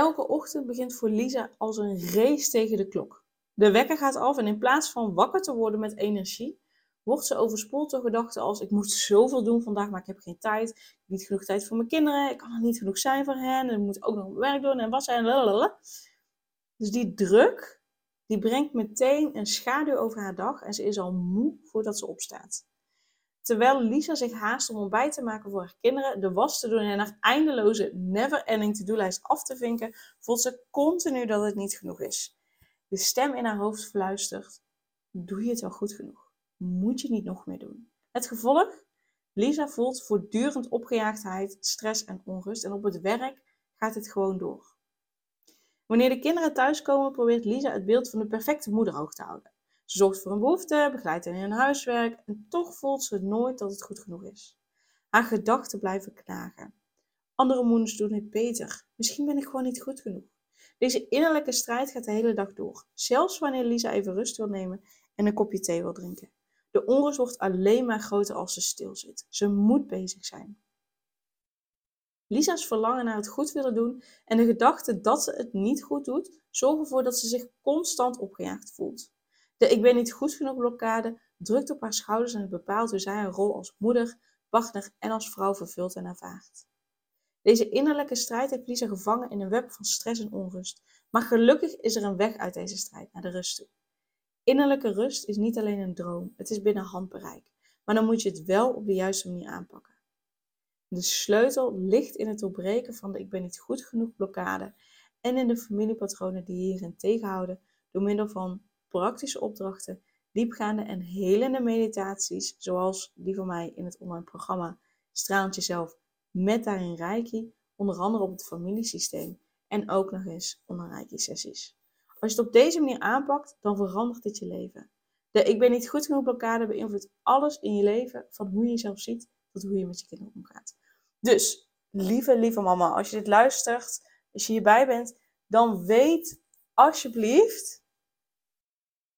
Elke ochtend begint voor Lisa als een race tegen de klok. De wekker gaat af en in plaats van wakker te worden met energie, wordt ze overspoeld door gedachten als ik moet zoveel doen vandaag, maar ik heb geen tijd. Ik niet genoeg tijd voor mijn kinderen, ik kan er niet genoeg zijn voor hen, en ik moet ook nog werk doen en wassen en lalala. Dus die druk, die brengt meteen een schaduw over haar dag en ze is al moe voordat ze opstaat. Terwijl Lisa zich haast om ontbijt te maken voor haar kinderen, de was te doen en haar eindeloze never-ending to-do-lijst af te vinken, voelt ze continu dat het niet genoeg is. De stem in haar hoofd fluistert: Doe je het wel goed genoeg? Moet je niet nog meer doen? Het gevolg? Lisa voelt voortdurend opgejaagdheid, stress en onrust en op het werk gaat het gewoon door. Wanneer de kinderen thuiskomen, probeert Lisa het beeld van de perfecte moeder hoog te houden. Ze zorgt voor een behoefte, begeleidt hen in hun huiswerk en toch voelt ze nooit dat het goed genoeg is. Haar gedachten blijven knagen. Andere moeders doen het beter. Misschien ben ik gewoon niet goed genoeg. Deze innerlijke strijd gaat de hele dag door. Zelfs wanneer Lisa even rust wil nemen en een kopje thee wil drinken. De onrust wordt alleen maar groter als ze stil zit. Ze moet bezig zijn. Lisa's verlangen naar het goed willen doen en de gedachte dat ze het niet goed doet, zorgen ervoor dat ze zich constant opgejaagd voelt. De ik ben niet goed genoeg blokkade drukt op haar schouders en bepaalt hoe zij haar rol als moeder, partner en als vrouw vervult en ervaart. Deze innerlijke strijd heeft Lisa gevangen in een web van stress en onrust. Maar gelukkig is er een weg uit deze strijd naar de rust toe. Innerlijke rust is niet alleen een droom, het is binnen handbereik. Maar dan moet je het wel op de juiste manier aanpakken. De sleutel ligt in het doorbreken van de ik ben niet goed genoeg blokkade en in de familiepatronen die hierin tegenhouden door middel van praktische opdrachten, diepgaande en helende meditaties, zoals die van mij in het online programma Straalend Jezelf met daarin Reiki, onder andere op het familiesysteem en ook nog eens onder Reiki-sessies. Als je het op deze manier aanpakt, dan verandert dit je leven. De ik ben niet goed genoeg blokkade beïnvloedt alles in je leven, van hoe je jezelf ziet tot hoe je met je kinderen omgaat. Dus, lieve, lieve mama, als je dit luistert, als je hierbij bent, dan weet alsjeblieft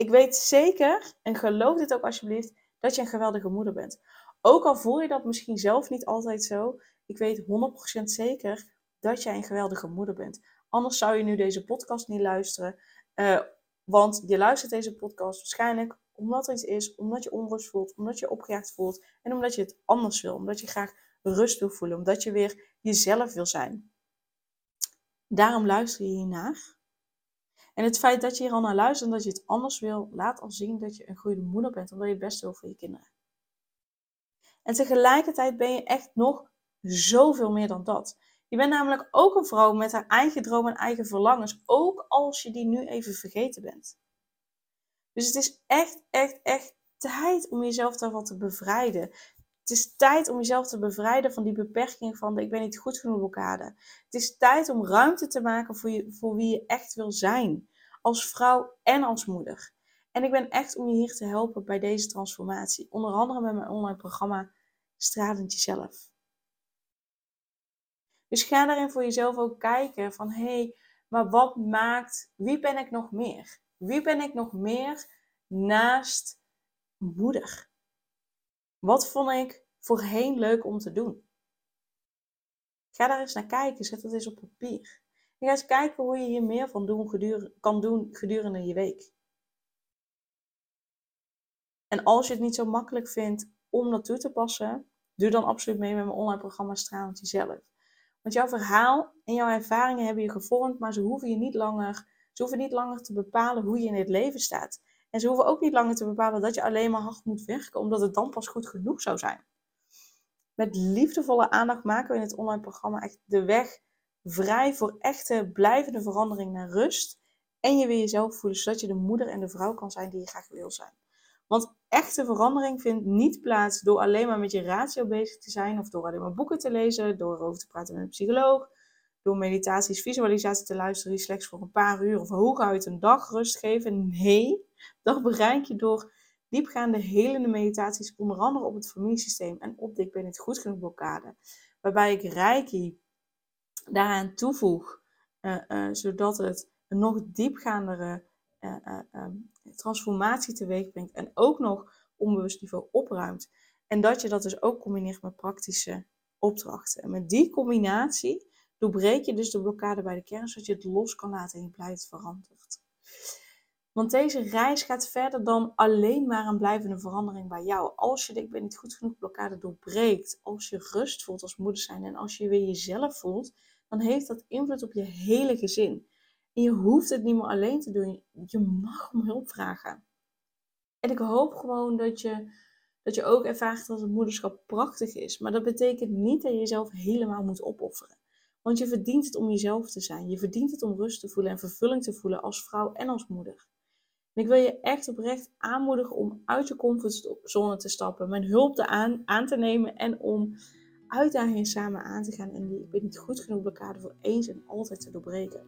ik weet zeker, en geloof dit ook alsjeblieft, dat je een geweldige moeder bent. Ook al voel je dat misschien zelf niet altijd zo, ik weet 100% zeker dat jij een geweldige moeder bent. Anders zou je nu deze podcast niet luisteren. Uh, want je luistert deze podcast waarschijnlijk omdat er iets is, omdat je onrust voelt, omdat je opgejaagd voelt en omdat je het anders wil. Omdat je graag rust wil voelen, omdat je weer jezelf wil zijn. Daarom luister je hiernaar. En het feit dat je hier al naar luistert en dat je het anders wil, laat al zien dat je een goede moeder bent, omdat je het beste wil voor je kinderen. En tegelijkertijd ben je echt nog zoveel meer dan dat. Je bent namelijk ook een vrouw met haar eigen dromen en eigen verlangens, ook als je die nu even vergeten bent. Dus het is echt, echt, echt tijd om jezelf daarvan te bevrijden. Het is tijd om jezelf te bevrijden van die beperking van de ik ben niet goed genoeg blokkade. Het is tijd om ruimte te maken voor, je, voor wie je echt wil zijn. Als vrouw en als moeder. En ik ben echt om je hier te helpen bij deze transformatie. Onder andere met mijn online programma Stralend Jezelf. Dus ga daarin voor jezelf ook kijken van hé, hey, maar wat maakt, wie ben ik nog meer? Wie ben ik nog meer naast moeder? Wat vond ik voorheen leuk om te doen? Ga daar eens naar kijken, zet dat eens op papier. En ga eens kijken hoe je hier meer van doen gedurende, kan doen gedurende je week. En als je het niet zo makkelijk vindt om dat toe te passen, doe dan absoluut mee met mijn online programma Stralend Jezelf. Want jouw verhaal en jouw ervaringen hebben je gevormd, maar ze hoeven je niet langer, ze hoeven niet langer te bepalen hoe je in het leven staat. En ze hoeven ook niet langer te bepalen dat je alleen maar hard moet werken, omdat het dan pas goed genoeg zou zijn. Met liefdevolle aandacht maken we in het online programma echt de weg vrij voor echte blijvende verandering naar rust. En je weer jezelf voelen, zodat je de moeder en de vrouw kan zijn die je graag wil zijn. Want echte verandering vindt niet plaats door alleen maar met je ratio bezig te zijn, of door alleen maar boeken te lezen, door erover te praten met een psycholoog, door meditaties, visualisatie te luisteren die slechts voor een paar uur of hooguit een dag rust geven. Nee, dat bereik je door diepgaande helende meditaties, onder andere op het familiesysteem en op de ik ben niet goed genoeg blokkade. Waarbij ik Reiki daaraan toevoeg, uh, uh, zodat het een nog diepgaandere uh, transformatie teweeg brengt en ook nog onbewust niveau opruimt. En dat je dat dus ook combineert met praktische opdrachten. En met die combinatie doorbreek je dus de blokkade bij de kern, zodat je het los kan laten en je blijft veranderd. Want deze reis gaat verder dan alleen maar een blijvende verandering bij jou. Als je de ik ben niet goed genoeg blokkade doorbreekt, als je rust voelt als moeder zijn en als je weer jezelf voelt, dan heeft dat invloed op je hele gezin. En je hoeft het niet meer alleen te doen. Je mag om hulp vragen. En ik hoop gewoon dat je, dat je ook ervaart dat het moederschap prachtig is. Maar dat betekent niet dat je jezelf helemaal moet opofferen. Want je verdient het om jezelf te zijn. Je verdient het om rust te voelen en vervulling te voelen als vrouw en als moeder. En ik wil je echt oprecht aanmoedigen om uit je comfortzone te stappen, mijn hulp aan, aan te nemen en om uitdagingen samen aan te gaan en die ik ben niet goed genoeg blokkade voor eens en altijd te doorbreken.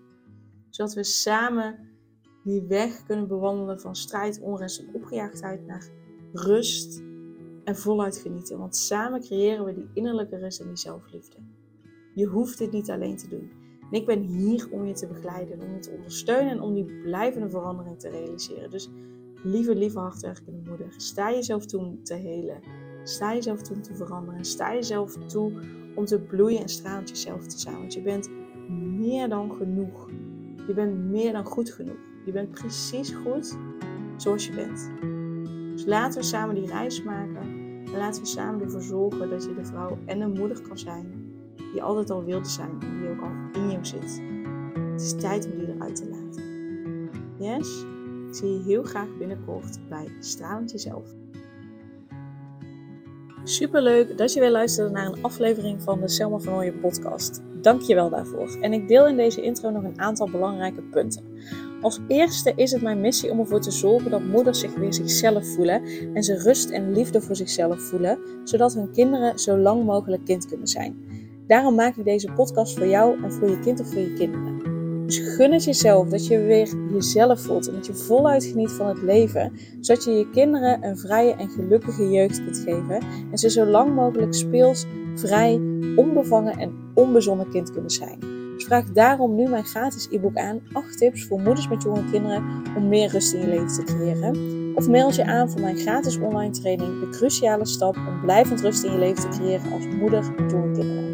Zodat we samen die weg kunnen bewandelen van strijd, onrust en opgejaagdheid naar rust en voluit genieten. Want samen creëren we die innerlijke rust en die zelfliefde. Je hoeft dit niet alleen te doen. En ik ben hier om je te begeleiden, om je te ondersteunen en om die blijvende verandering te realiseren. Dus lieve, lieve hardwerkende moeder, sta jezelf toe te helen. Sta jezelf toe te veranderen. Sta jezelf toe om te bloeien en stralend jezelf te zijn. Want je bent meer dan genoeg. Je bent meer dan goed genoeg. Je bent precies goed zoals je bent. Dus laten we samen die reis maken. En laten we samen ervoor zorgen dat je de vrouw en de moeder kan zijn die altijd al wilde zijn en die ook al in jou zit. Het is tijd om die eruit te laten. Yes? Ik zie je heel graag binnenkort bij Stralend Jezelf. Superleuk dat je weer luisterde naar een aflevering van de Selma van Ooyen podcast. Dank je wel daarvoor. En ik deel in deze intro nog een aantal belangrijke punten. Als eerste is het mijn missie om ervoor te zorgen dat moeders zich weer zichzelf voelen en ze rust en liefde voor zichzelf voelen, zodat hun kinderen zo lang mogelijk kind kunnen zijn. Daarom maak ik deze podcast voor jou en voor je kind of voor je kinderen. Dus gun het jezelf dat je weer jezelf voelt en dat je voluit geniet van het leven, zodat je je kinderen een vrije en gelukkige jeugd kunt geven en ze zo lang mogelijk speels, vrij, onbevangen en onbezonnen kind kunnen zijn. Dus vraag daarom nu mijn gratis e-book aan 8 tips voor moeders met jonge kinderen om meer rust in je leven te creëren. Of meld je aan voor mijn gratis online training De Cruciale Stap om blijvend rust in je leven te creëren als moeder met jonge kinderen.